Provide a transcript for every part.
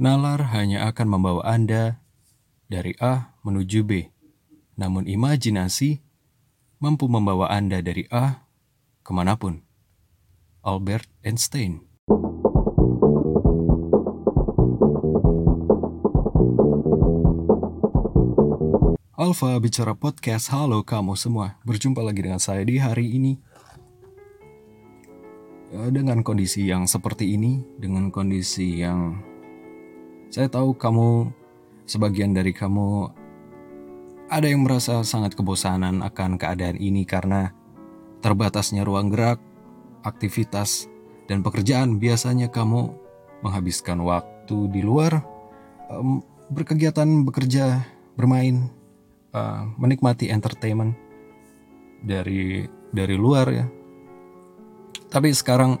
Nalar hanya akan membawa Anda dari A menuju B, namun imajinasi mampu membawa Anda dari A ke mana pun. Albert Einstein Alfa Bicara Podcast, halo kamu semua. Berjumpa lagi dengan saya di hari ini. Eh, dengan kondisi yang seperti ini, dengan kondisi yang saya tahu kamu, sebagian dari kamu, ada yang merasa sangat kebosanan akan keadaan ini karena terbatasnya ruang gerak, aktivitas, dan pekerjaan. Biasanya kamu menghabiskan waktu di luar, berkegiatan, bekerja, bermain, uh, menikmati entertainment dari dari luar ya. Tapi sekarang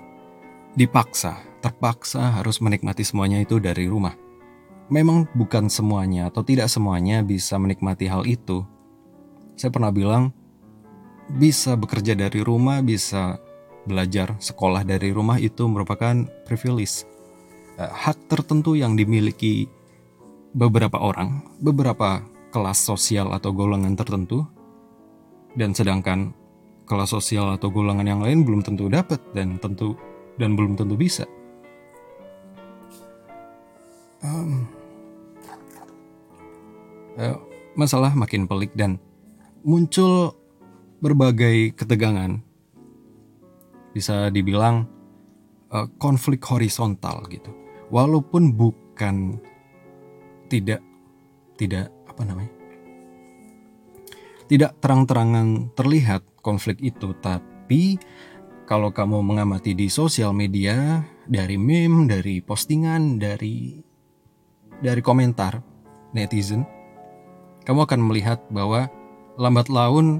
dipaksa, terpaksa harus menikmati semuanya itu dari rumah. Memang bukan semuanya atau tidak semuanya bisa menikmati hal itu. Saya pernah bilang bisa bekerja dari rumah, bisa belajar sekolah dari rumah itu merupakan privilege. Uh, hak tertentu yang dimiliki beberapa orang, beberapa kelas sosial atau golongan tertentu, dan sedangkan kelas sosial atau golongan yang lain belum tentu dapat dan tentu dan belum tentu bisa. Um, uh, masalah makin pelik dan muncul berbagai ketegangan. Bisa dibilang uh, konflik horizontal gitu. Walaupun bukan tidak tidak apa namanya tidak terang-terangan terlihat konflik itu tapi kalau kamu mengamati di sosial media dari meme dari postingan dari dari komentar netizen kamu akan melihat bahwa lambat laun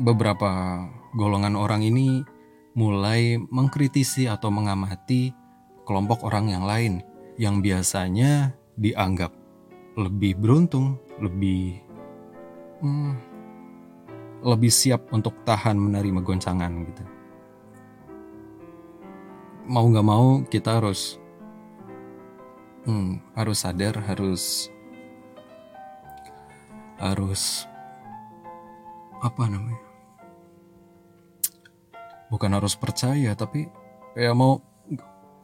beberapa golongan orang ini mulai mengkritisi atau mengamati kelompok orang yang lain yang biasanya dianggap lebih beruntung, lebih hmm, lebih siap untuk tahan menerima goncangan gitu. Mau nggak mau kita harus hmm, harus sadar, harus harus apa namanya? Bukan harus percaya, tapi ya mau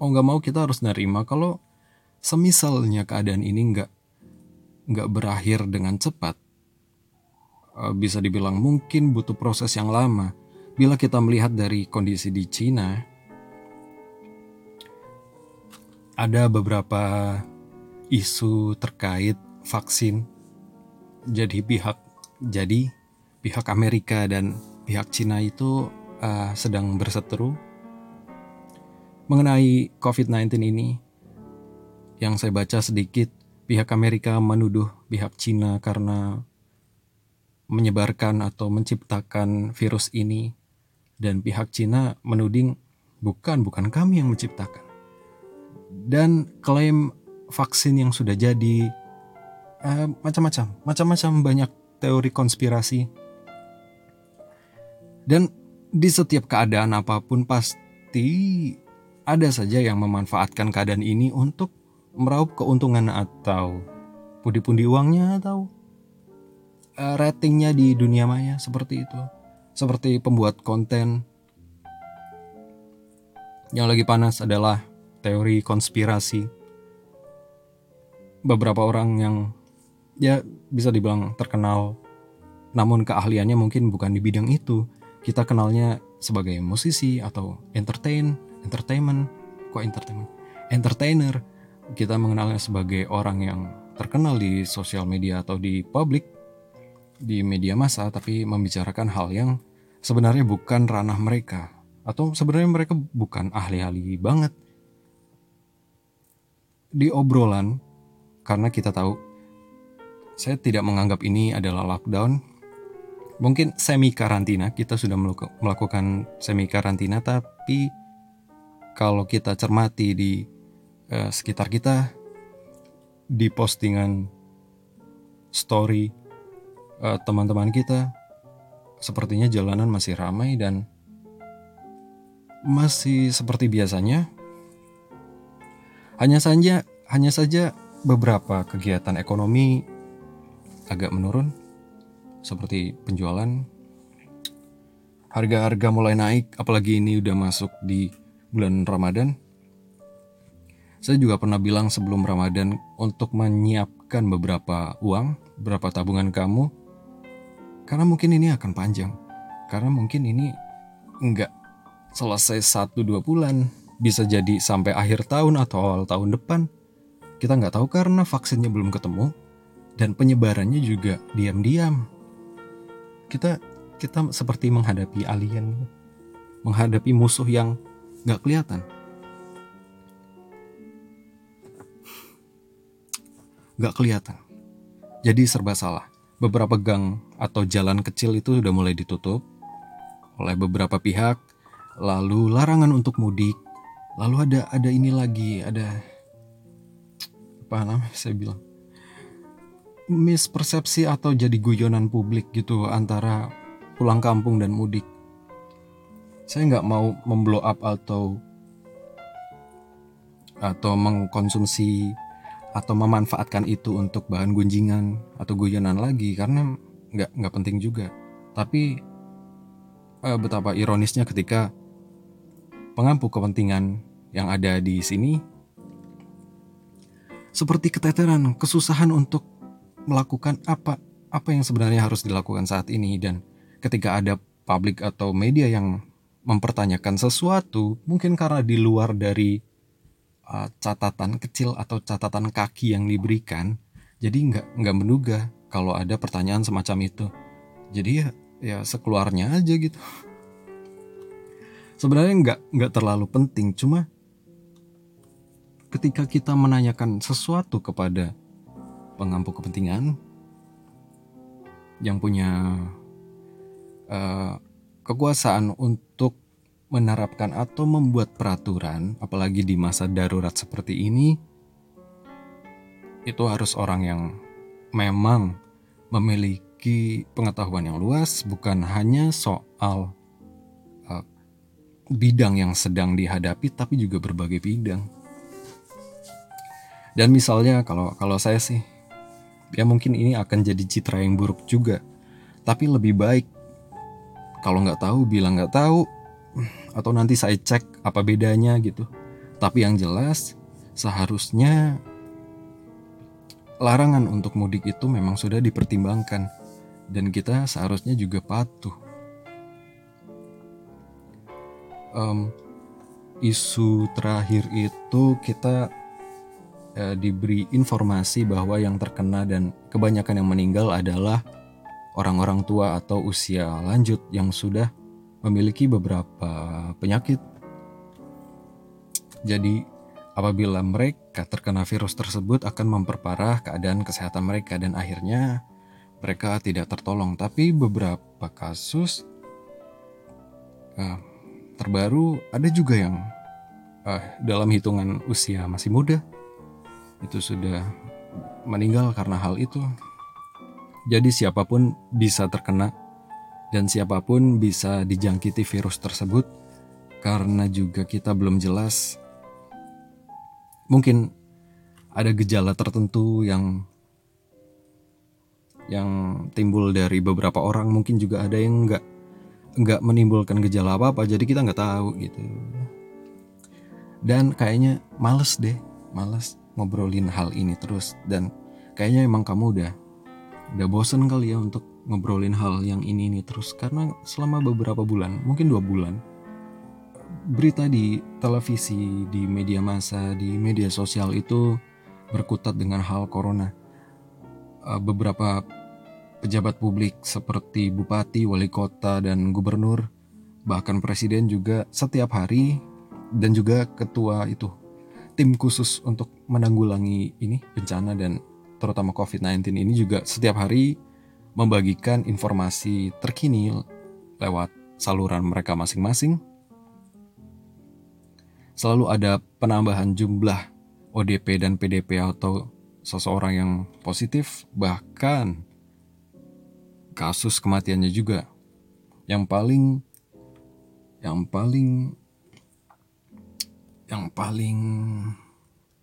mau nggak mau kita harus nerima kalau semisalnya keadaan ini nggak nggak berakhir dengan cepat. Eh, bisa dibilang mungkin butuh proses yang lama. Bila kita melihat dari kondisi di Cina, ada beberapa isu terkait vaksin. Jadi pihak jadi pihak Amerika dan pihak Cina itu uh, sedang berseteru mengenai COVID-19 ini. Yang saya baca sedikit pihak Amerika menuduh pihak Cina karena menyebarkan atau menciptakan virus ini dan pihak Cina menuding bukan bukan kami yang menciptakan dan klaim vaksin yang sudah jadi uh, macam-macam macam-macam banyak teori konspirasi dan di setiap keadaan apa pun pasti ada saja yang memanfaatkan keadaan ini untuk meraup keuntungan atau pundi-pundi uangnya atau uh, ratingnya di dunia maya seperti itu. Seperti pembuat konten yang lagi panas adalah teori konspirasi. Beberapa orang yang ya bisa dibilang terkenal namun keahliannya mungkin bukan di bidang itu. Kita kenalnya sebagai musisi atau entertain, entertainment, kok entertainment? Entertainer kita mengenalnya sebagai orang yang terkenal di sosial media atau di publik, di media massa, tapi membicarakan hal yang sebenarnya bukan ranah mereka, atau sebenarnya mereka bukan ahli-ahli banget. Di obrolan, karena kita tahu, saya tidak menganggap ini adalah lockdown, mungkin semi karantina, kita sudah melakukan semi karantina, tapi kalau kita cermati di eh, sekitar kita di postingan story eh, teman-teman kita sepertinya jalanan masih ramai dan masih seperti biasanya. Hanya saja Hanya saja beberapa kegiatan ekonomi agak menurun seperti penjualan harga-harga mulai naik apalagi ini udah masuk di bulan Ramadan. Saya juga pernah bilang sebelum Ramadan untuk menyiapkan beberapa uang berapa tabungan kamu karena mungkin ini akan panjang. Karena mungkin ini enggak selesai satu dua bulan bisa jadi sampai akhir tahun atau awal tahun depan. Kita nggak tahu karena vaksinnya belum ketemu dan penyebarannya juga diam-diam kita kita seperti menghadapi alien, menghadapi musuh yang nggak kelihatan. Nggak kelihatan. Jadi serba salah. Beberapa gang atau jalan kecil itu sudah mulai ditutup oleh beberapa pihak. Lalu larangan untuk mudik. Lalu ada ada ini lagi, ada apa namanya saya bilang mispersepsi atau jadi guyonan publik gitu antara pulang kampung dan mudik. Saya nggak mau memblow up atau atau mengkonsumsi atau memanfaatkan itu untuk bahan gunjingan atau guyonan lagi karena nggak nggak penting juga. Tapi eh, betapa ironisnya ketika pengampu kepentingan yang ada di sini seperti keteteran, kesusahan untuk melakukan apa apa yang sebenarnya harus dilakukan saat ini dan ketika ada publik atau media yang mempertanyakan sesuatu, mungkin karena di luar dari uh, catatan kecil atau catatan kaki yang diberikan, jadi nggak nggak menduga kalau ada pertanyaan semacam itu. Jadi ya ya sekeluarnya aja gitu. Sebenarnya nggak nggak terlalu penting, cuma ketika kita menanyakan sesuatu kepada pengampu kepentingan yang punya uh, kekuasaan untuk menerapkan atau membuat peraturan, apalagi di masa darurat seperti ini, itu harus orang yang memang memiliki pengetahuan yang luas, bukan hanya soal uh, bidang yang sedang dihadapi, tapi juga berbagai bidang. Dan misalnya kalau kalau saya sih, ya mungkin ini akan jadi citra yang buruk juga, tapi lebih baik kalau nggak tahu bilang nggak tahu atau nanti saya cek apa bedanya gitu. Tapi yang jelas seharusnya larangan untuk mudik itu memang sudah dipertimbangkan. Dan kita seharusnya juga patuh. Um, isu terakhir itu kita uh, diberi informasi bahwa yang terkena dan kebanyakan yang meninggal adalah orang-orang tua atau usia lanjut yang sudah memiliki beberapa penyakit. Jadi, apabila mereka terkena virus tersebut akan memperparah keadaan kesehatan mereka dan akhirnya mereka tidak tertolong. Tapi beberapa kasus uh, terbaru ada juga yang uh, dalam hitungan usia masih muda itu sudah meninggal karena hal itu. Jadi siapa pun bisa terkena dan siapa pun bisa dijangkiti virus tersebut karena juga kita belum jelas. Mungkin ada gejala tertentu yang yang timbul dari beberapa orang mungkin juga ada yang nggak nggak menimbulkan gejala apa apa jadi kita nggak tahu gitu. Dan kayaknya males deh males ngobrolin hal ini terus dan kayaknya emang kamu udah udah bosen kali ya untuk ngobrolin hal yang ini ini terus. Karena selama beberapa bulan mungkin dua bulan berita di televisi di media massa di media sosial itu berkutat dengan hal corona. Eh, beberapa pejabat publik seperti bupati wali kota dan gubernur bahkan presiden juga setiap hari dan juga ketua itu tim khusus untuk menanggulangi ini bencana dan terutama COVID-19 ini juga setiap hari membagikan informasi terkini lewat saluran mereka masing-masing. Selalu ada penambahan jumlah ODP dan PDP atau seseorang yang positif, bahkan kasus kematiannya juga. Yang paling yang paling yang paling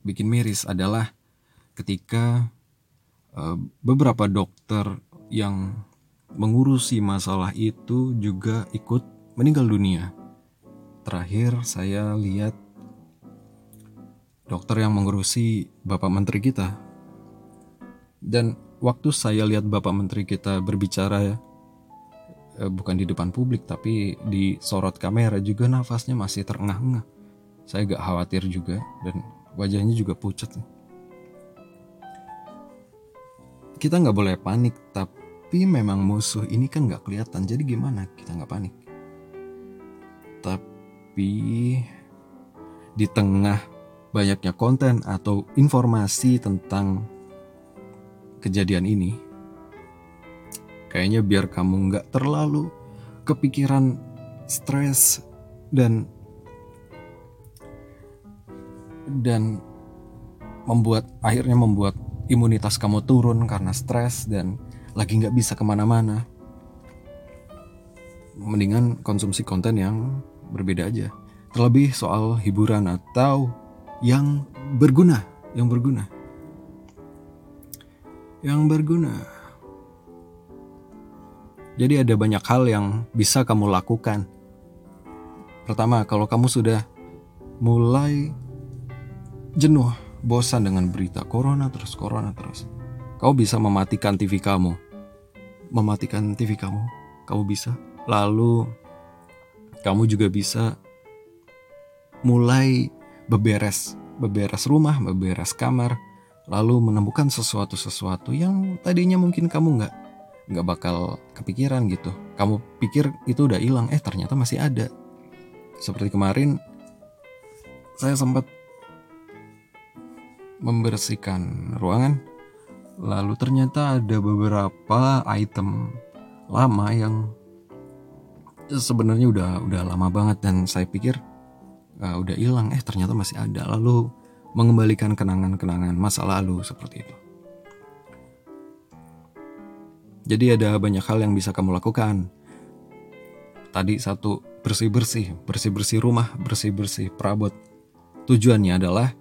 bikin miris adalah ketika uh, beberapa dokter yang mengurusi masalah itu juga ikut meninggal dunia. Terakhir saya lihat dokter yang mengurusi Bapak Menteri kita. Dan waktu saya lihat Bapak Menteri kita berbicara ya, bukan di depan publik tapi di sorot kamera juga nafasnya masih terengah-engah. Saya gak khawatir juga dan wajahnya juga pucat. Kita nggak boleh panik, tapi memang musuh ini kan nggak kelihatan. Jadi gimana kita nggak panik? Tapi di tengah banyaknya konten atau informasi tentang kejadian ini, kayaknya biar kamu nggak terlalu kepikiran stres dan dan membuat akhirnya membuat imunitas kamu turun karena stres dan lagi nggak bisa ke mana-mana. Mendingan konsumsi konten yang berbeda aja. Terlebih soal hiburan atau yang berguna, yang berguna. Yang berguna. Jadi ada banyak hal yang bisa kamu lakukan. Pertama, kalau kamu sudah mulai jenuh, bosan dengan berita corona terus corona terus, kau bisa mematikan TV kamu. Mematikan TV kamu, kamu bisa. Lalu kamu juga bisa mulai beberes, beberes rumah, beberes kamar, lalu menemukan sesuatu-sesuatu yang tadinya mungkin kamu nggak nggak bakal kepikiran gitu. Kamu pikir itu udah hilang, eh ternyata masih ada. Seperti kemarin saya sempat membersihkan ruangan, lalu ternyata ada beberapa item lama yang sebenarnya udah udah lama banget dan saya pikir uh, udah hilang. Eh ternyata masih ada. Lalu mengembalikan kenangan-kenangan masa lalu seperti itu. Jadi ada banyak hal yang bisa kamu lakukan. Tadi satu bersih-bersih bersih-bersih rumah bersih-bersih perabot. Tujuannya adalah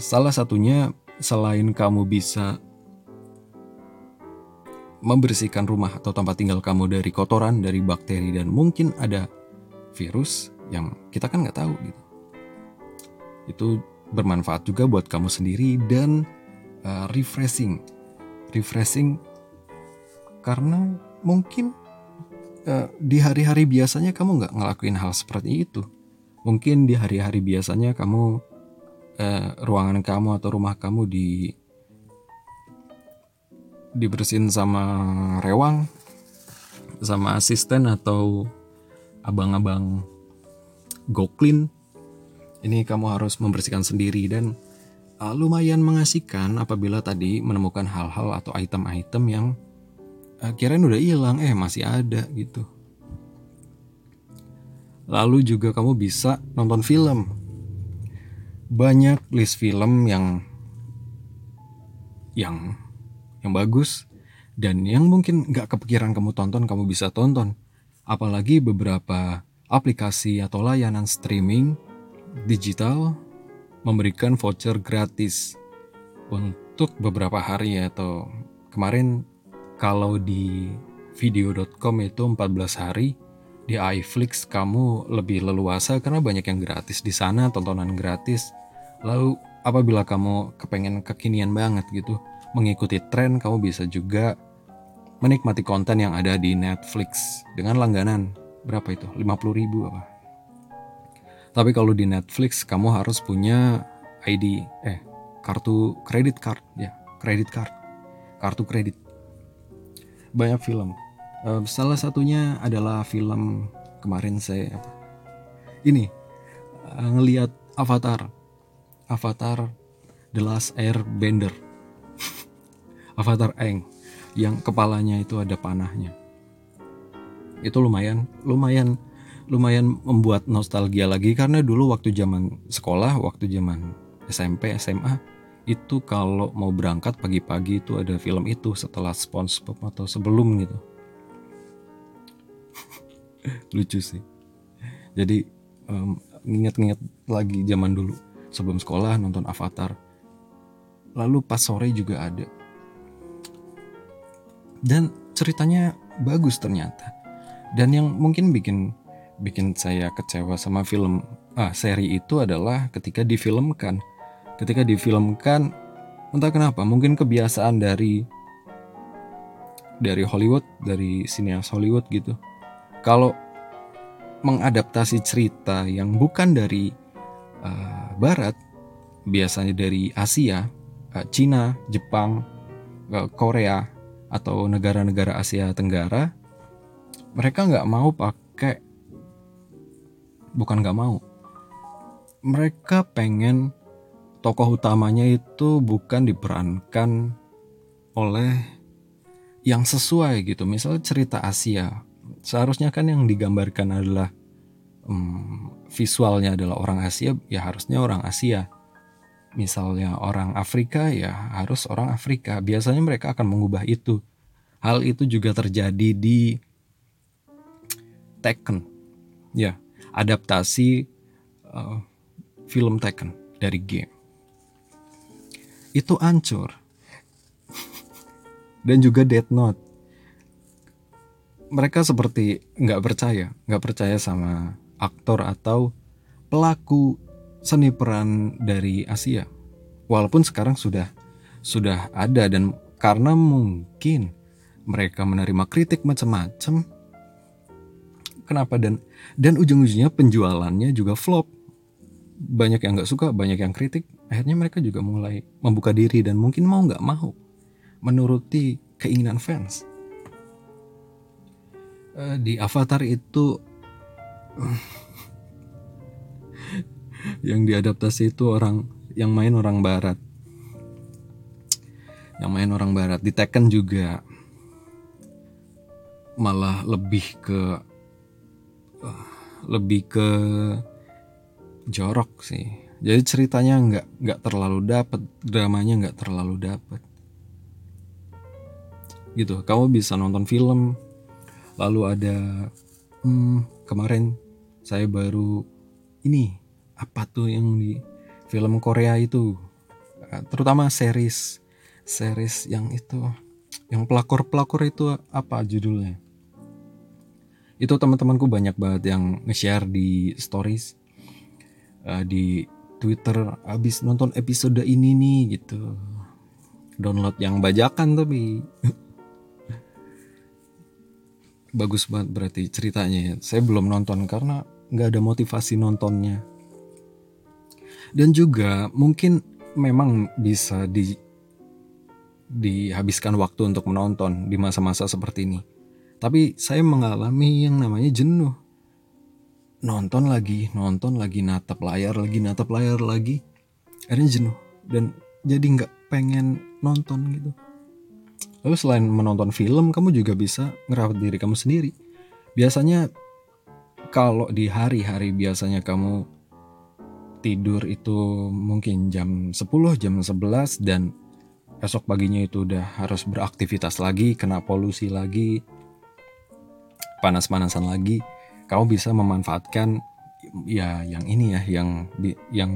salah satunya selain kamu bisa membersihkan rumah atau tempat tinggal kamu dari kotoran, dari bakteri dan mungkin ada virus, yang kita kan nggak tahu gitu. Itu bermanfaat juga buat kamu sendiri dan uh, refreshing, refreshing karena mungkin uh, di hari-hari biasanya kamu nggak ngelakuin hal seperti itu. Mungkin di hari-hari biasanya kamu uh, ruangan kamu atau rumah kamu di dibersihin sama rewang, sama asisten atau abang-abang go clean ini kamu harus membersihkan sendiri dan uh, lumayan mengasihkan apabila tadi menemukan hal-hal atau item-item yang uh, kirain udah hilang. Eh masih ada gitu. Lalu juga kamu bisa nonton film banyak list film yang yang yang bagus dan yang mungkin nggak kepikiran kamu tonton kamu bisa tonton. Apalagi beberapa aplikasi atau layanan streaming digital memberikan voucher gratis untuk beberapa hari atau kemarin kalau di video.com itu 14 hari di iFlix kamu lebih leluasa karena banyak yang gratis di sana tontonan gratis lalu apabila kamu kepengen kekinian banget gitu mengikuti tren kamu bisa juga menikmati konten yang ada di Netflix dengan langganan. Berapa itu? 50 ribu apa? Tapi kalau di Netflix kamu harus punya ID eh kartu kredit card ya kredit card. Kartu kredit. Banyak film. Uh, salah satunya adalah film kemarin saya ini uh, ngelihat Avatar Avatar The Last Airbender. Avatar Eng yang kepalanya itu ada panahnya. Itu lumayan lumayan lumayan membuat nostalgia lagi karena dulu waktu zaman sekolah waktu zaman SMP SMA itu kalau mau berangkat pagi-pagi itu ada film itu setelah SpongeBob atau sebelum gitu. Lucu sih. Jadi um, nginget-nginget lagi zaman dulu sebelum sekolah nonton Avatar. Lalu pas sore juga ada. Dan ceritanya bagus ternyata. Dan yang mungkin bikin bikin saya kecewa sama film ah seri itu adalah ketika difilmkan. Ketika difilmkan entah kenapa mungkin kebiasaan dari dari Hollywood dari sineas Hollywood gitu. Kalau mengadaptasi cerita yang bukan dari uh, Barat biasanya dari Asia uh, Cina Jepang uh, Korea atau negara-negara Asia Tenggara mereka nggak mau pakai bukan nggak mau mereka pengen tokoh utamanya itu bukan diperankan oleh yang sesuai gitu. Misalnya cerita Asia, seharusnya kan yang digambarkan adalah um, visualnya adalah orang Asia, ya harusnya orang Asia. Misalnya orang Afrika, ya harus orang Afrika. Biasanya mereka akan mengubah itu. Hal itu juga terjadi di Tekken, ya adaptasi uh, film Tekken dari game itu hancur. Dan juga Death Note. Mereka seperti nggak percaya, nggak percaya sama aktor atau pelaku seni peran dari Asia. Walaupun sekarang sudah sudah ada dan karena mungkin mereka menerima kritik macam-macam, kenapa dan dan ujung-ujungnya penjualannya juga flop banyak yang nggak suka, banyak yang kritik, akhirnya mereka juga mulai membuka diri dan mungkin mau nggak mau menuruti keinginan fans. Uh, di Avatar itu yang diadaptasi itu orang yang main orang Barat, yang main orang Barat. Di Tekken juga malah lebih ke lebih ke jorok sih. Jadi ceritanya nggak nggak terlalu dapet dramanya nggak terlalu dapet. Gitu. Kamu bisa nonton film lalu ada hmm, kemarin saya baru ini apa tuh yang di film Korea itu? Terutama series series yang itu yang pelakor pelakor itu apa judulnya? Itu teman-temanku banyak banget yang nge-share di stories uh, di Twitter abis nonton episode ini nih gitu. Download yang bajakan tapi. Bagus banget berarti ceritanya ya. saya belum nonton karena nggak ada motivasi nontonnya. Dan juga mungkin memang bisa di dihabiskan waktu untuk menonton di masa-masa seperti ini. Tapi saya mengalami yang namanya jenuh. Nonton lagi nonton lagi natap layar lagi natap layar lagi. Akhirnya jenuh dan jadi nggak pengen nonton gitu. Lalu selain menonton film kamu juga bisa ngerawat diri kamu sendiri. Biasanya kalau di hari-hari biasanya kamu tidur itu mungkin jam 10 jam 11 dan esok paginya itu udah harus beraktivitas lagi kena polusi lagi panas-panasan lagi kamu bisa memanfaatkan ya yang ini ya yang yang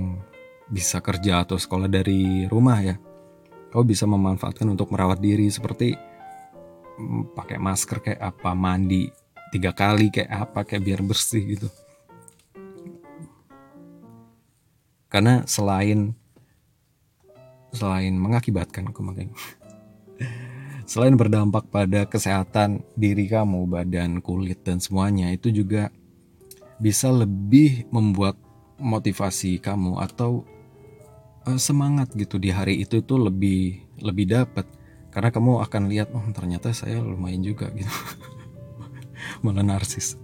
bisa kerja atau sekolah dari rumah ya. Kamu bisa memanfaatkan untuk merawat diri seperti mm, pakai masker kayak apa mandi tiga kali kayak apa kayak biar bersih gitu. Karena selain selain mengakibatkan aku selain berdampak pada kesehatan diri kamu, badan, kulit dan semuanya itu juga bisa lebih membuat motivasi kamu atau uh, semangat gitu di hari itu tuh lebih lebih dapat karena kamu akan lihat oh ternyata saya lumayan juga gitu malah narsis.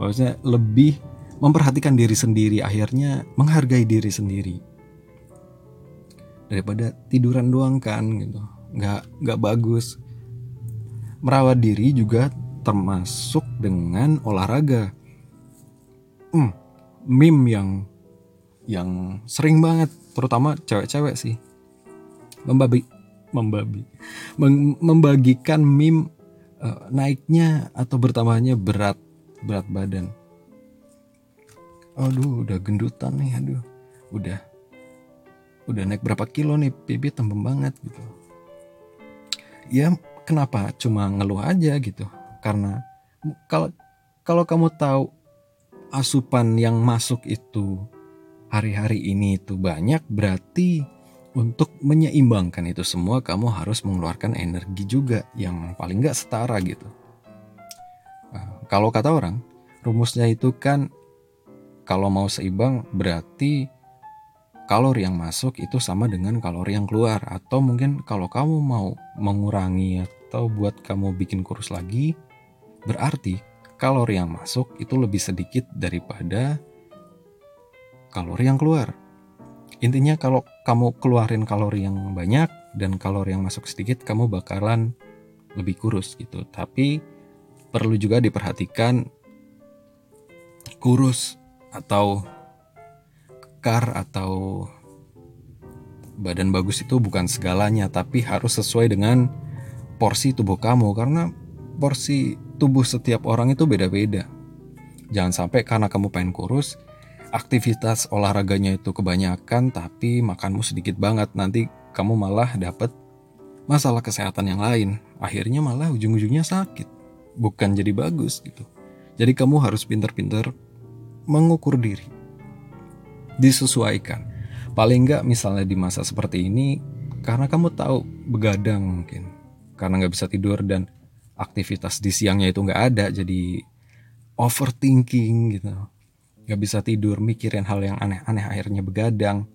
Maksudnya lebih memperhatikan diri sendiri akhirnya menghargai diri sendiri. Daripada tiduran doang kan gitu. Nggak nggak bagus. Merawat diri juga termasuk dengan olahraga. Hmm, meme yang yang sering banget terutama cewek-cewek sih. Membabi membabi. Membagikan meme uh, naiknya atau bertambahnya berat berat badan. Aduh udah gendutan nih aduh. Udah udah naik berapa kilo nih pipi tembem banget gitu. Ya kenapa? Cuma ngeluh aja gitu. Karena kalau kalau kamu tahu asupan yang masuk itu hari-hari ini itu banyak berarti untuk menyeimbangkan itu semua kamu harus mengeluarkan energi juga yang paling nggak setara gitu. Nah, kalau kata orang rumusnya itu kan kalau mau seimbang berarti kalori yang masuk itu sama dengan kalori yang keluar atau mungkin kalau kamu mau mengurangi atau buat kamu bikin kurus lagi berarti kalori yang masuk itu lebih sedikit daripada kalori yang keluar. Intinya kalau kamu keluarin kalori yang banyak dan kalori yang masuk sedikit, kamu bakalan lebih kurus gitu. Tapi perlu juga diperhatikan kurus atau kekar atau badan bagus itu bukan segalanya, tapi harus sesuai dengan porsi tubuh kamu karena porsi tubuh setiap orang itu beda-beda. Jangan sampai karena kamu pengen kurus, aktivitas olahraganya itu kebanyakan tapi makanmu sedikit banget. Nanti kamu malah dapet masalah kesehatan yang lain. Akhirnya malah ujung-ujungnya sakit. Bukan jadi bagus gitu. Jadi kamu harus pinter-pinter mengukur diri. Disesuaikan. Paling nggak misalnya di masa seperti ini karena kamu tahu begadang mungkin karena nggak bisa tidur dan aktivitas di siangnya itu nggak ada jadi overthinking gitu gak bisa tidur mikirin hal yang aneh-aneh akhirnya begadang.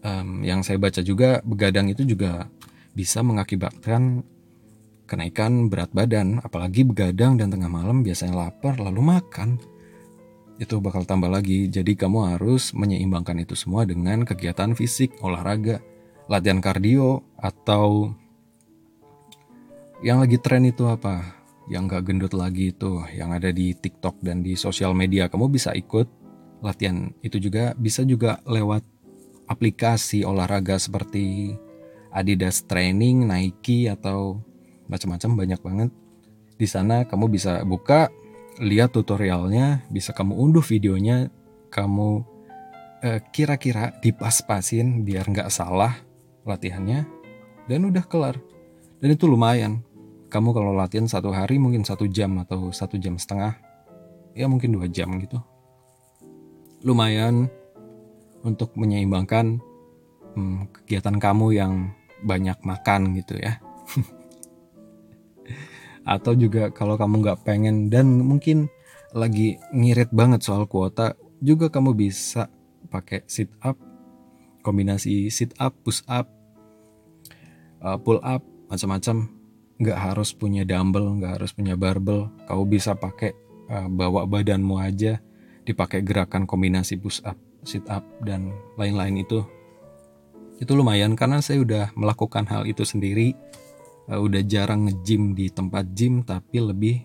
Um, yang saya baca juga begadang itu juga bisa mengakibatkan kenaikan berat badan. Apalagi begadang dan tengah malam biasanya lapar lalu makan. Itu bakal tambah lagi. Jadi kamu harus menyeimbangkan itu semua dengan kegiatan fisik olahraga latihan kardio atau yang lagi tren itu apa yang gak gendut lagi itu yang ada di TikTok dan di sosial media. Kamu bisa ikut latihan itu juga. Bisa juga lewat aplikasi olahraga seperti Adidas Training, Nike atau macam-macam. Banyak banget. Di sana kamu bisa buka, lihat tutorialnya, bisa kamu unduh videonya, kamu eh, kira-kira dipas-pasin biar nggak salah latihannya, dan udah kelar. Dan itu lumayan kamu kalau latihan satu hari mungkin satu jam atau satu jam setengah. Ya mungkin dua jam gitu. Lumayan untuk menyeimbangkan hmm, kegiatan kamu yang banyak makan gitu ya. Atau juga kalau kamu nggak pengen dan mungkin lagi ngirit banget soal kuota juga kamu bisa pakai sit up kombinasi sit up push up uh, pull up macam-macam nggak harus punya dumbbell, nggak harus punya barbel. Kau bisa pakai uh, bawa badanmu aja, dipakai gerakan kombinasi push up, sit up dan lain-lain itu. Itu lumayan karena saya udah melakukan hal itu sendiri. Uh, udah jarang nge-gym di tempat gym tapi lebih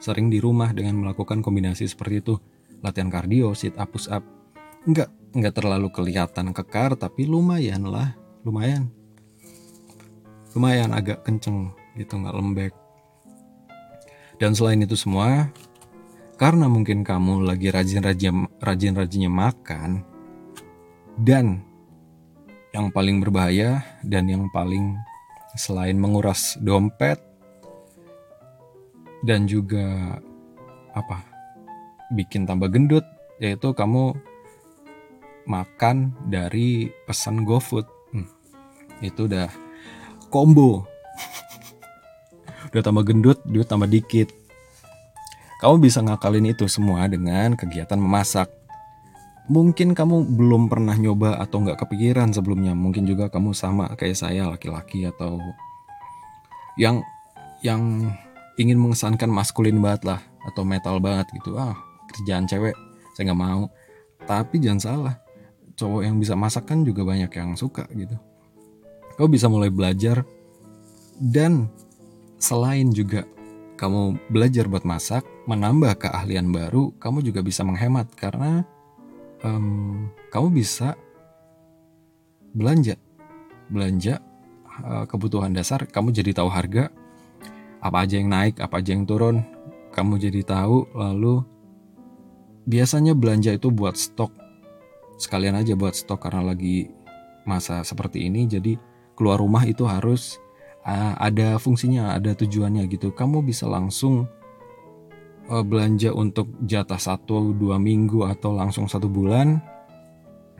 sering di rumah dengan melakukan kombinasi seperti itu. Latihan kardio, sit up, push up. Nggak, nggak terlalu kelihatan kekar tapi lumayan lah, lumayan. Lumayan agak kenceng gitu nggak lembek. Dan selain itu semua karena mungkin kamu lagi rajin-rajin rajin-rajinnya makan dan yang paling berbahaya dan yang paling selain menguras dompet dan juga apa bikin tambah gendut yaitu kamu makan dari pesan GoFood. Hmm, itu udah combo udah tambah gendut duit tambah dikit. Kamu bisa ngakalin itu semua dengan kegiatan memasak. Mungkin kamu belum pernah nyoba atau nggak kepikiran sebelumnya. Mungkin juga kamu sama kayak saya laki-laki atau yang yang ingin mengesankan maskulin banget lah atau metal banget gitu. Ah kerjaan cewek saya nggak mau. Tapi jangan salah cowok yang bisa masak kan juga banyak yang suka gitu. Kau bisa mulai belajar dan selain juga kamu belajar buat masak, menambah keahlian baru, kamu juga bisa menghemat karena um, kamu bisa belanja, belanja uh, kebutuhan dasar. Kamu jadi tahu harga, apa aja yang naik, apa aja yang turun, kamu jadi tahu. Lalu biasanya belanja itu buat stok, sekalian aja buat stok karena lagi masa seperti ini jadi keluar rumah itu harus uh, ada fungsinya ada tujuannya gitu. Kamu bisa langsung uh, belanja untuk jatah satu dua minggu atau langsung satu bulan.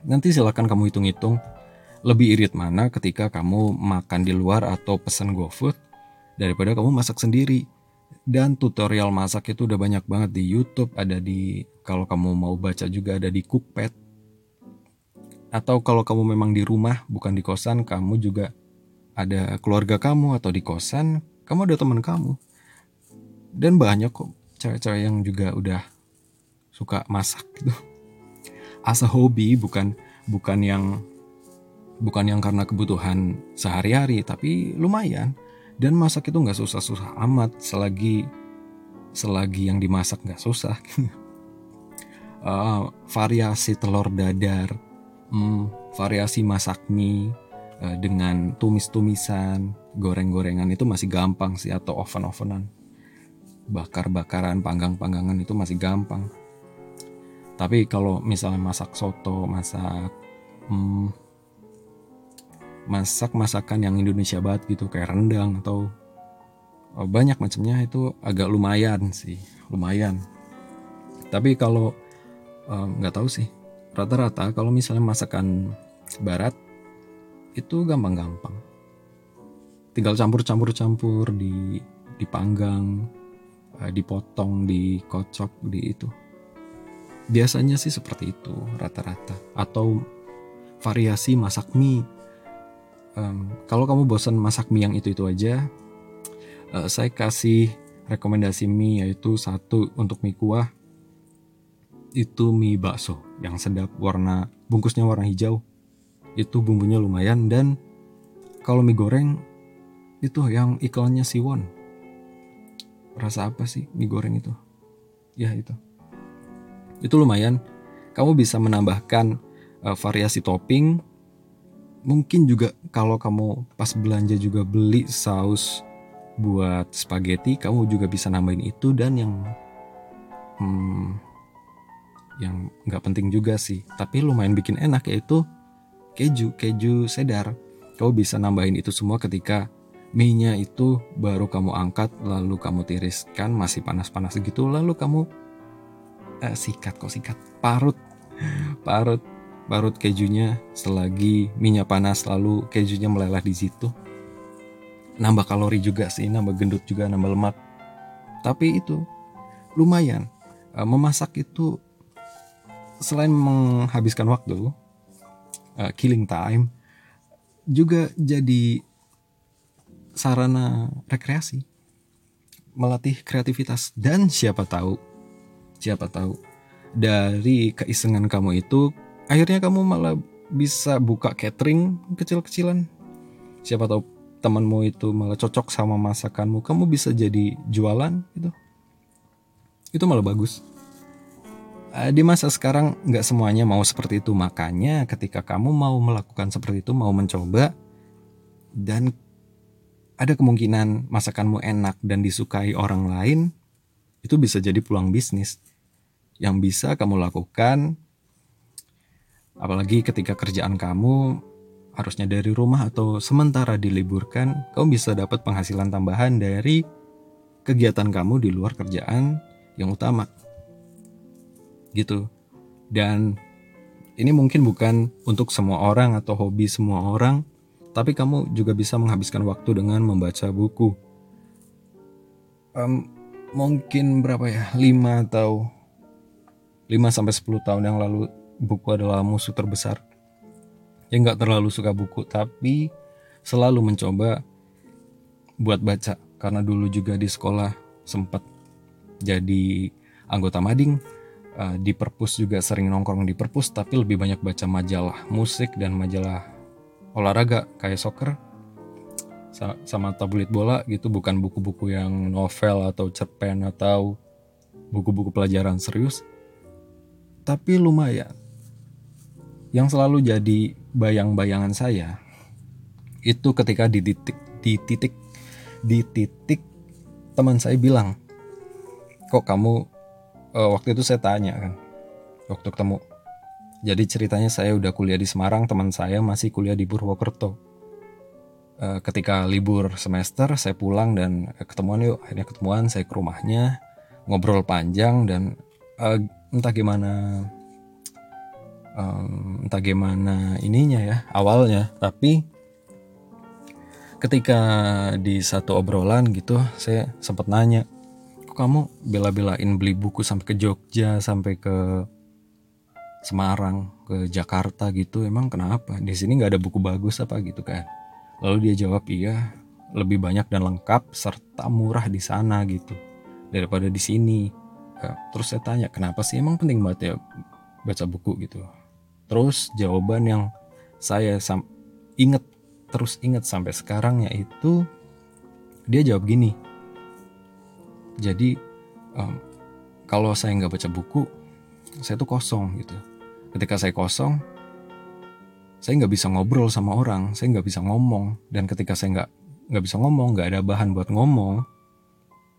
Nanti silakan kamu hitung-hitung. Lebih irit mana ketika kamu makan di luar atau pesan GoFood daripada kamu masak sendiri. Dan tutorial masak itu udah banyak banget di YouTube ada di kalau kamu mau baca juga ada di Cookpad. Atau kalau kamu memang di rumah bukan di kosan kamu juga ada keluarga kamu atau di kosan kamu ada teman kamu. Dan banyak kok cewek-cewek yang juga udah suka masak gitu. As a hobi bukan bukan yang bukan yang karena kebutuhan sehari-hari tapi lumayan. Dan masak itu nggak susah-susah amat selagi selagi yang dimasak nggak susah. Uh, variasi telur dadar hmm, variasi masak mie dengan tumis-tumisan, goreng-gorengan itu masih gampang sih atau oven-ovenan. Bakar-bakaran, panggang-panggangan itu masih gampang. Tapi kalau misalnya masak soto, masak hmm, masak masakan yang Indonesia banget gitu kayak rendang atau oh, banyak macamnya itu agak lumayan sih, lumayan. Tapi kalau eh, nggak um, tahu sih rata-rata kalau misalnya masakan barat itu gampang-gampang. Tinggal campur-campur-campur di dipanggang eh, dipotong dikocok di itu. Biasanya sih seperti itu rata-rata. Atau variasi masak mie. Um, kalau kamu bosan masak mie yang itu itu aja uh, saya kasih rekomendasi mie yaitu satu untuk mie kuah. Itu mie bakso yang sedap warna bungkusnya warna hijau itu bumbunya lumayan dan kalau mie goreng itu yang iklannya Siwon rasa apa sih mie goreng itu? Ya itu. Itu lumayan. Kamu bisa menambahkan uh, variasi topping. Mungkin juga kalau kamu pas belanja juga beli saus buat spaghetti kamu juga bisa nambahin itu dan yang hmm, yang nggak penting juga sih. Tapi lumayan bikin enak yaitu keju keju sedar. Kamu bisa nambahin itu semua ketika mie-nya itu baru kamu angkat lalu kamu tiriskan masih panas-panas gitu lalu kamu eh, sikat kok sikat? Parut parut parut kejunya selagi minyak panas lalu kejunya meleleh di situ. Nambah kalori juga sih nambah gendut juga nambah lemak. Tapi itu lumayan. Eh, memasak itu selain menghabiskan waktu, uh, killing time, juga jadi sarana rekreasi, melatih kreativitas dan siapa tahu, siapa tahu dari keisengan kamu itu akhirnya kamu malah bisa buka catering kecil-kecilan. Siapa tahu temanmu itu malah cocok sama masakanmu, kamu bisa jadi jualan gitu. Itu malah bagus. Eh, di masa sekarang nggak semuanya mau seperti itu. Makanya ketika kamu mau melakukan seperti itu mau mencoba dan ada kemungkinan masakanmu enak dan disukai orang lain itu bisa jadi peluang bisnis yang bisa kamu lakukan. Apalagi ketika kerjaan kamu harusnya dari rumah atau sementara diliburkan kamu bisa dapat penghasilan tambahan dari kegiatan kamu di luar kerjaan yang utama gitu. Dan ini mungkin bukan untuk semua orang atau hobi semua orang, tapi kamu juga bisa menghabiskan waktu dengan membaca buku. Um, mungkin berapa ya? 5 atau 5 sampai 10 tahun yang lalu buku adalah musuh terbesar. Yang nggak terlalu suka buku, tapi selalu mencoba buat baca karena dulu juga di sekolah sempat jadi anggota mading uh, di perpus juga sering nongkrong di perpus tapi lebih banyak baca majalah musik dan majalah olahraga kayak soccer sama tabloid bola gitu bukan buku-buku yang novel atau cerpen atau buku-buku pelajaran serius. Tapi lumayan. Yang selalu jadi bayang-bayangan saya itu ketika di titik di titik di titik teman saya bilang kok kamu uh, waktu itu saya tanya kan waktu ketemu Jadi ceritanya saya udah kuliah di Semarang, teman saya masih kuliah di Purwokerto. Uh, ketika libur semester, saya pulang dan ketemuan yuk. Akhirnya ketemuan, saya ke rumahnya, ngobrol panjang dan uh, entah gimana, um, entah gimana ininya ya awalnya. Tapi ketika di satu obrolan gitu, saya sempat nanya, kamu bela-belain beli buku sampai ke Jogja, sampai ke Semarang ke Jakarta gitu? Emang kenapa? Di sini nggak ada buku bagus apa gitu kan? Lalu dia jawab iya lebih banyak dan lengkap serta murah di sana gitu daripada di sini. Ya, terus saya tanya kenapa sih? Emang penting banget ya baca buku gitu? Terus jawaban yang saya inget terus inget sampai sekarang yaitu dia jawab gini jadi um, kalau saya nggak baca buku saya tuh kosong gitu. Ketika saya kosong saya nggak bisa ngobrol sama orang saya nggak bisa ngomong. Dan ketika saya nggak nggak bisa ngomong nggak ada bahan buat ngomong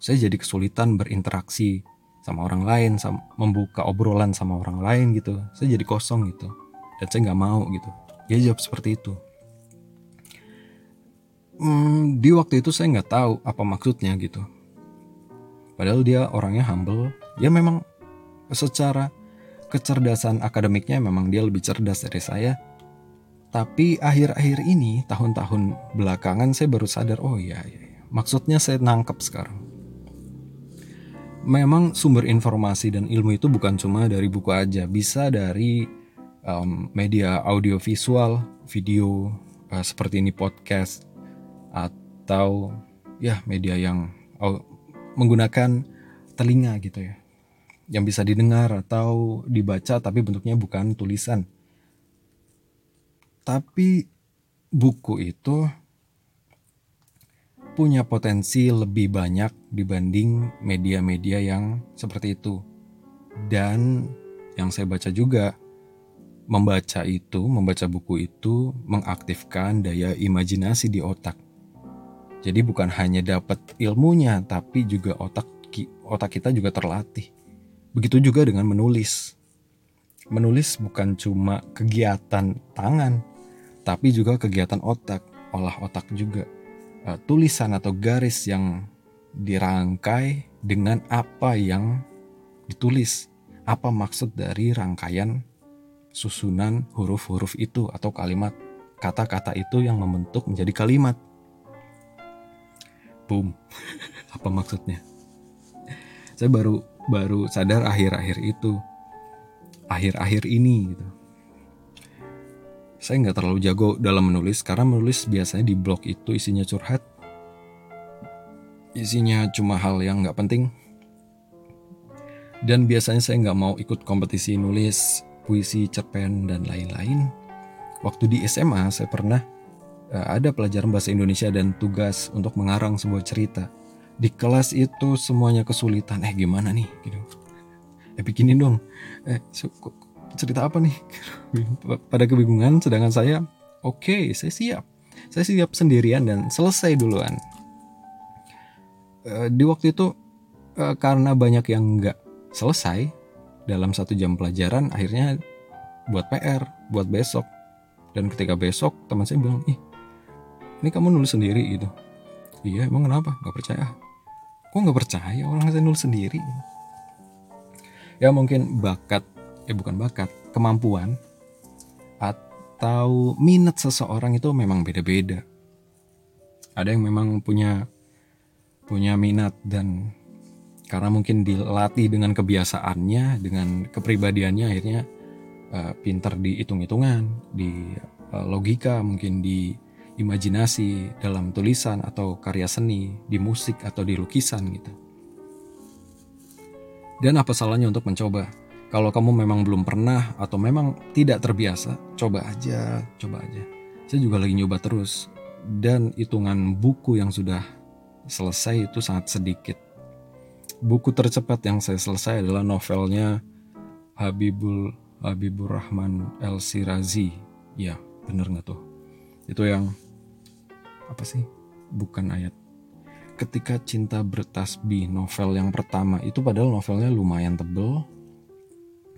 saya jadi kesulitan berinteraksi sama orang lain sama, membuka obrolan sama orang lain gitu. Saya jadi kosong gitu. Dan saya nggak mau gitu. Dia jawab seperti itu. Hmm, di waktu itu saya nggak tahu apa maksudnya gitu padahal dia orangnya humble ya memang secara kecerdasan akademiknya memang dia lebih cerdas dari saya. Tapi akhir-akhir ini, tahun-tahun belakangan saya baru sadar, oh iya, iya, iya. maksudnya saya nangkep sekarang. Memang sumber informasi dan ilmu itu bukan cuma dari buku aja, bisa dari um, media audiovisual, video uh, seperti ini podcast, atau ya media yang menggunakan telinga gitu ya yang bisa didengar atau dibaca tapi bentuknya bukan tulisan. Tapi buku itu punya potensi lebih banyak dibanding media-media yang seperti itu. Dan yang saya baca juga, membaca itu, membaca buku itu mengaktifkan daya imajinasi di otak. Jadi bukan hanya dapat ilmunya, tapi juga otak otak kita juga terlatih. Begitu juga dengan menulis. Menulis bukan cuma kegiatan tangan, tapi juga kegiatan otak, olah otak juga. Uh, tulisan atau garis yang dirangkai dengan apa yang ditulis. Apa maksud dari rangkaian susunan huruf-huruf itu atau kalimat kata-kata itu yang membentuk menjadi kalimat. Boom. apa maksudnya? Saya baru baru sadar akhir-akhir itu. Akhir-akhir ini gitu. Saya nggak terlalu jago dalam menulis karena menulis biasanya di blog itu isinya curhat. Isinya cuma hal yang nggak penting. Dan biasanya saya nggak mau ikut kompetisi nulis puisi cerpen dan lain-lain. Waktu di SMA saya pernah ada pelajaran bahasa Indonesia dan tugas untuk mengarang sebuah cerita. Di kelas itu semuanya kesulitan. Eh gimana nih? Gitu. Eh bikinin dong. Eh cerita apa nih? Pada kebingungan sedangkan saya oke okay, saya siap. Saya siap sendirian dan selesai duluan. E, di waktu itu e, karena banyak yang nggak selesai dalam satu jam pelajaran akhirnya buat PR buat besok. Dan ketika besok teman saya bilang ih ini kamu nulis sendiri gitu. Iya emang kenapa? Nggak percaya. Kok nggak percaya orang saya nulis sendiri? Ya mungkin bakat eh bukan bakat kemampuan atau minat seseorang itu memang beda-beda. Ada yang memang punya punya minat dan karena mungkin dilatih dengan kebiasaannya dengan kepribadiannya akhirnya uh, pintar di hitung-hitungan di uh, logika mungkin di imajinasi dalam tulisan atau karya seni, di musik atau di lukisan gitu. Dan apa salahnya untuk mencoba? Kalau kamu memang belum pernah atau memang tidak terbiasa, coba aja, coba aja. Saya juga lagi nyoba terus. Dan hitungan buku yang sudah selesai itu sangat sedikit. Buku tercepat yang saya selesai adalah novelnya Habibul Habibur Rahman El Sirazi. Ya, bener nggak tuh? Itu yang apa sih? Bukan ayat. Ketika Cinta Bertasbih novel yang pertama itu padahal novelnya lumayan tebel.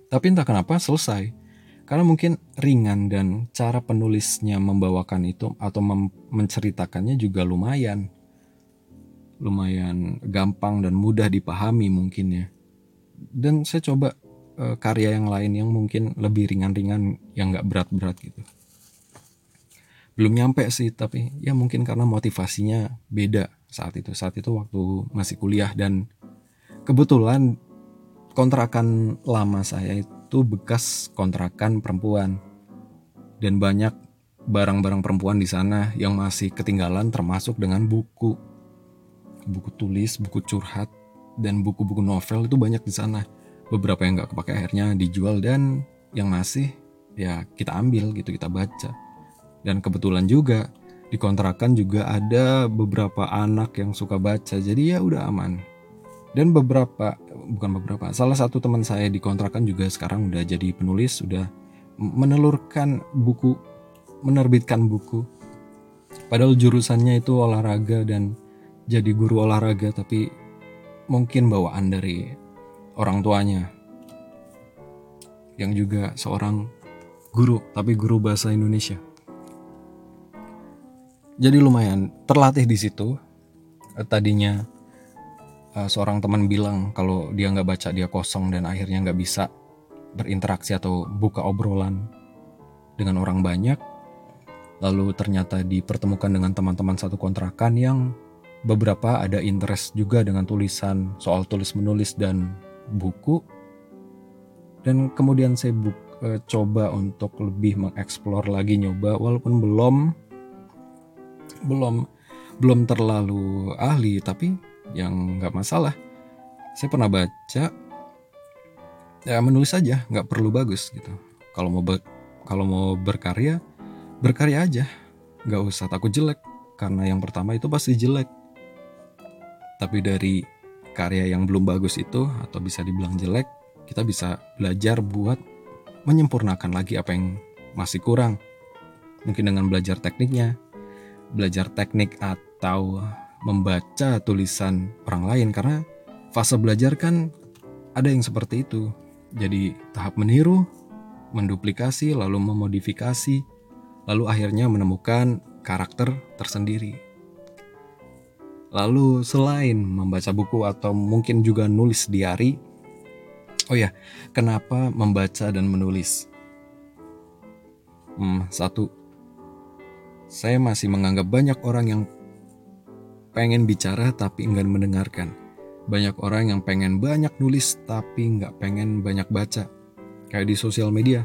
Tapi entah kenapa selesai. karena mungkin ringan dan cara penulisnya membawakan itu atau menceritakannya juga lumayan lumayan gampang dan mudah dipahami mungkin ya dan saya coba uh, karya yang lain yang mungkin lebih ringan-ringan yang nggak berat-berat gitu belum nyampe sih tapi ya mungkin karena motivasinya beda saat itu. Saat itu waktu masih kuliah dan kebetulan kontrakan lama saya itu bekas kontrakan perempuan. Dan banyak barang-barang perempuan di sana yang masih ketinggalan termasuk dengan buku. Buku tulis buku curhat dan buku-buku novel itu banyak di sana. Beberapa yang nggak kepake akhirnya dijual dan yang masih ya kita ambil gitu kita baca dan kebetulan juga di kontrakan juga ada beberapa anak yang suka baca jadi ya udah aman. Dan beberapa bukan beberapa salah satu teman saya di kontrakan juga sekarang udah jadi penulis sudah menelurkan buku menerbitkan buku. Padahal jurusannya itu olahraga dan jadi guru olahraga tapi mungkin bawaan dari orang tuanya. Yang juga seorang guru tapi guru bahasa Indonesia jadi lumayan terlatih di situ tadinya uh, seorang teman bilang kalau dia nggak baca dia kosong dan akhirnya nggak bisa berinteraksi atau buka obrolan dengan orang banyak. Lalu ternyata dipertemukan dengan teman-teman satu kontrakan yang beberapa ada interest juga dengan tulisan soal tulis menulis dan buku. Dan kemudian saya buk, uh, coba untuk lebih mengeksplor lagi nyoba walaupun belum belum belum terlalu ahli tapi yang nggak masalah. Saya pernah baca ya menulis saja nggak perlu bagus gitu. Kalau mau ber, kalau mau berkarya berkarya aja, nggak usah takut jelek karena yang pertama itu pasti jelek. Tapi dari karya yang belum bagus itu atau bisa dibilang jelek, kita bisa belajar buat menyempurnakan lagi apa yang masih kurang. Mungkin dengan belajar tekniknya, belajar teknik atau membaca tulisan orang lain karena fase belajar kan ada yang seperti itu. Jadi tahap meniru, menduplikasi, lalu memodifikasi, lalu akhirnya menemukan karakter tersendiri. Lalu selain membaca buku atau mungkin juga nulis diary, oh ya, kenapa membaca dan menulis? Hmm, satu, saya masih menganggap banyak orang yang pengen bicara tapi enggak mendengarkan. Banyak orang yang pengen banyak nulis tapi nggak pengen banyak baca. Kayak di sosial media.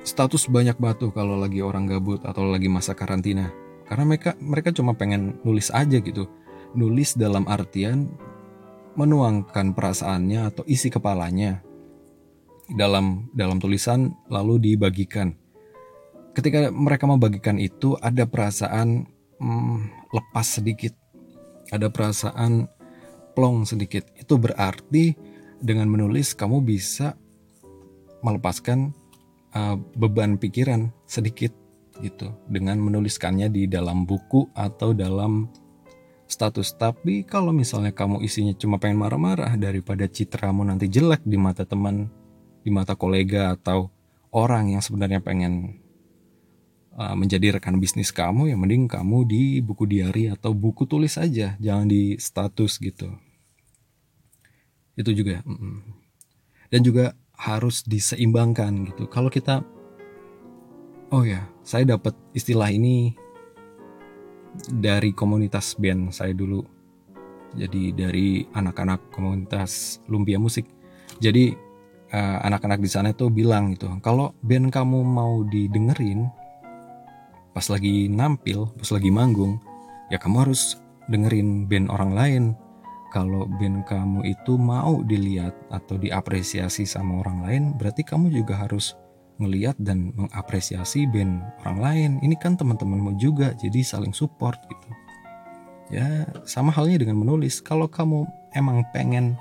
Status banyak batu kalau lagi orang gabut atau lagi masa karantina. Karena mereka mereka cuma pengen nulis aja gitu. Nulis dalam artian menuangkan perasaannya atau isi kepalanya dalam dalam tulisan lalu dibagikan. Ketika mereka membagikan itu ada perasaan hmm, lepas sedikit ada perasaan plong sedikit. Itu berarti dengan menulis kamu bisa melepaskan uh, beban pikiran sedikit gitu dengan menuliskannya di dalam buku atau dalam status. Tapi kalau misalnya kamu isinya cuma pengen marah-marah daripada citramu nanti jelek di mata teman, di mata kolega atau orang yang sebenarnya pengen uh, menjadi rekan bisnis kamu ya mending kamu di buku diary atau buku tulis aja jangan di status gitu. Itu juga dan juga harus diseimbangkan gitu. Kalau kita oh ya saya dapat istilah ini dari komunitas band saya dulu. Jadi dari anak-anak komunitas lumpia musik. Jadi uh, anak-anak di sana itu bilang gitu kalau band kamu mau didengerin pas lagi nampil, pas lagi manggung, ya kamu harus dengerin band orang lain. Kalau band kamu itu mau dilihat atau diapresiasi sama orang lain, berarti kamu juga harus ngeliat dan mengapresiasi band orang lain. Ini kan teman-temanmu juga, jadi saling support gitu. Ya, sama halnya dengan menulis. Kalau kamu emang pengen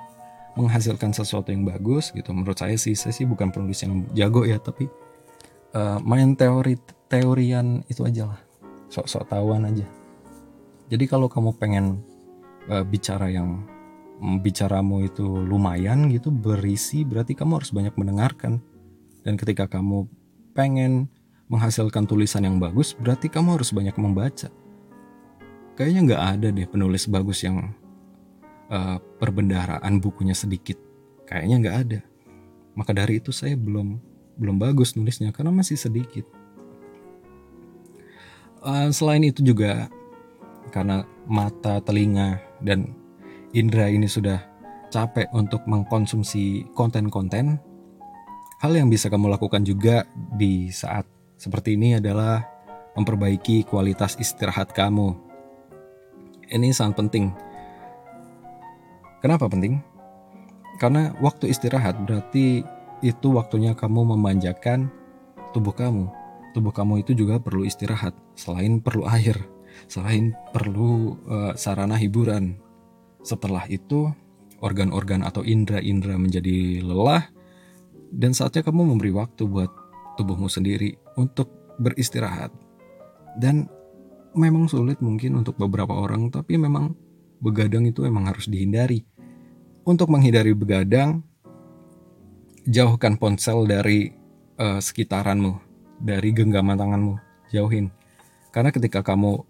menghasilkan sesuatu yang bagus gitu, menurut saya sih, saya sih bukan penulis yang jago ya, tapi uh, main teori teorian itu aja lah sok-sok tahuan aja jadi kalau kamu pengen uh, bicara yang um, bicaramu itu lumayan gitu berisi berarti kamu harus banyak mendengarkan dan ketika kamu pengen menghasilkan tulisan yang bagus, berarti kamu harus banyak membaca. Kayaknya nggak ada deh penulis bagus yang uh, perbendaharaan bukunya sedikit. Kayaknya nggak ada. Maka dari itu saya belum belum bagus nulisnya karena masih sedikit. Uh, selain itu juga karena mata, telinga, dan indera ini sudah capek untuk mengkonsumsi konten-konten, hal yang bisa kamu lakukan juga di saat seperti ini adalah memperbaiki kualitas istirahat kamu. Ini sangat penting. Kenapa penting? Karena waktu istirahat berarti itu waktunya kamu memanjakan tubuh kamu. Tubuh kamu itu juga perlu istirahat, selain perlu air, selain perlu uh, sarana hiburan. Setelah itu, organ-organ atau indera-indera menjadi lelah, dan saatnya kamu memberi waktu buat tubuhmu sendiri untuk beristirahat. Dan memang sulit mungkin untuk beberapa orang, tapi memang begadang itu memang harus dihindari. Untuk menghindari begadang, jauhkan ponsel dari uh, sekitaranmu, dari genggaman tanganmu, jauhin. Karena ketika kamu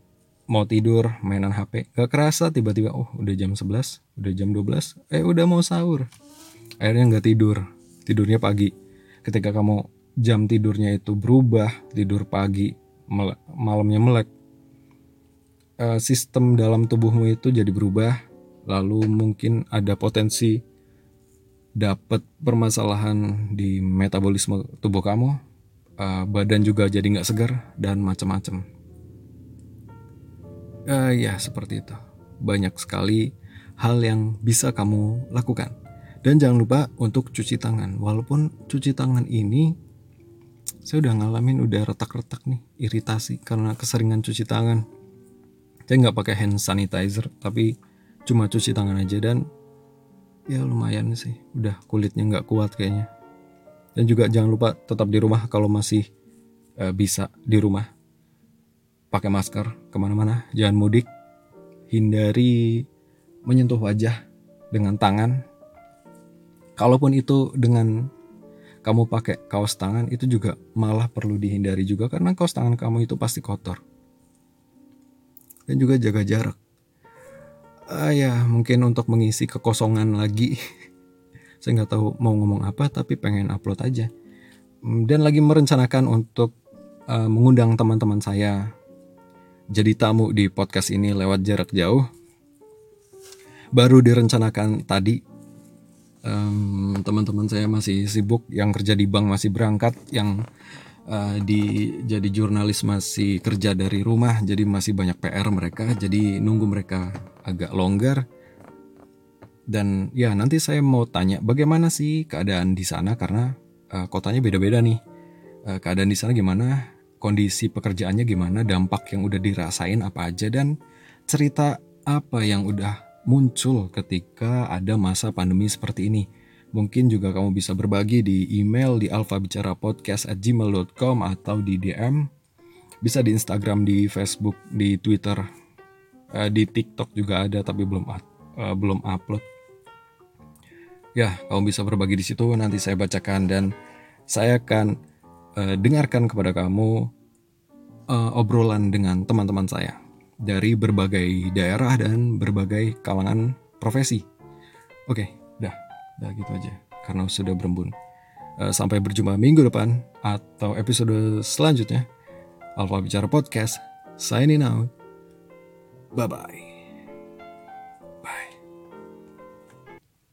mau tidur, mainan HP, gak kerasa tiba-tiba, oh udah jam 11, udah jam 12, eh udah mau sahur. Akhirnya gak tidur, tidurnya pagi. Ketika kamu jam tidurnya itu berubah, tidur pagi, malamnya melek, uh, sistem dalam tubuhmu itu jadi berubah, lalu mungkin ada potensi dapat permasalahan di metabolisme tubuh kamu, uh, badan juga jadi nggak segar dan macam-macam. Uh, ya seperti itu. Banyak sekali hal yang bisa kamu lakukan. Dan jangan lupa untuk cuci tangan. Walaupun cuci tangan ini saya udah ngalamin udah retak-retak nih iritasi karena keseringan cuci tangan saya nggak pakai hand sanitizer tapi cuma cuci tangan aja dan ya lumayan sih udah kulitnya nggak kuat kayaknya dan juga jangan lupa tetap di rumah kalau masih uh, bisa di rumah pakai masker ke mana-mana jangan mudik hindari menyentuh wajah dengan tangan kalaupun itu dengan kamu pakai kaos tangan itu juga malah perlu dihindari juga karena kaos tangan kamu itu pasti kotor. Dan juga jaga jarak. Ah ya, mungkin untuk mengisi kekosongan lagi. Saya nggak tahu mau ngomong apa tapi pengen upload aja. Dan lagi merencanakan untuk uh, mengundang teman-teman saya jadi tamu di podcast ini lewat jarak jauh. Baru direncanakan tadi. Um, teman-teman saya masih sibuk yang kerja di bank masih berangkat yang uh, di jadi jurnalis masih kerja dari rumah jadi masih banyak PR mereka jadi nunggu mereka agak longgar. Dan ya nanti saya mau tanya bagaimana sih keadaan di sana? Karena uh, kotanya beda-beda nih. Uh, keadaan di sana gimana kondisi pekerjaannya gimana dampak yang udah dirasain apa aja dan cerita apa yang udah muncul ketika ada masa pandemi seperti ini. Mungkin juga kamu bisa berbagi di email di alfabicarapodcast@gmail.com atau di DM. Bisa di Instagram, di Facebook, di Twitter, uh, di TikTok juga ada tapi belum uh, belum upload. Ya, kamu bisa berbagi di situ nanti saya bacakan dan saya akan uh, dengarkan kepada kamu uh, obrolan dengan teman-teman saya dari berbagai daerah dan berbagai kalangan profesi. Oke, dah, dah gitu aja. Karena sudah berembun. Uh, sampai berjumpa minggu depan atau episode selanjutnya. Alfa Bicara Podcast, signing out. Bye-bye.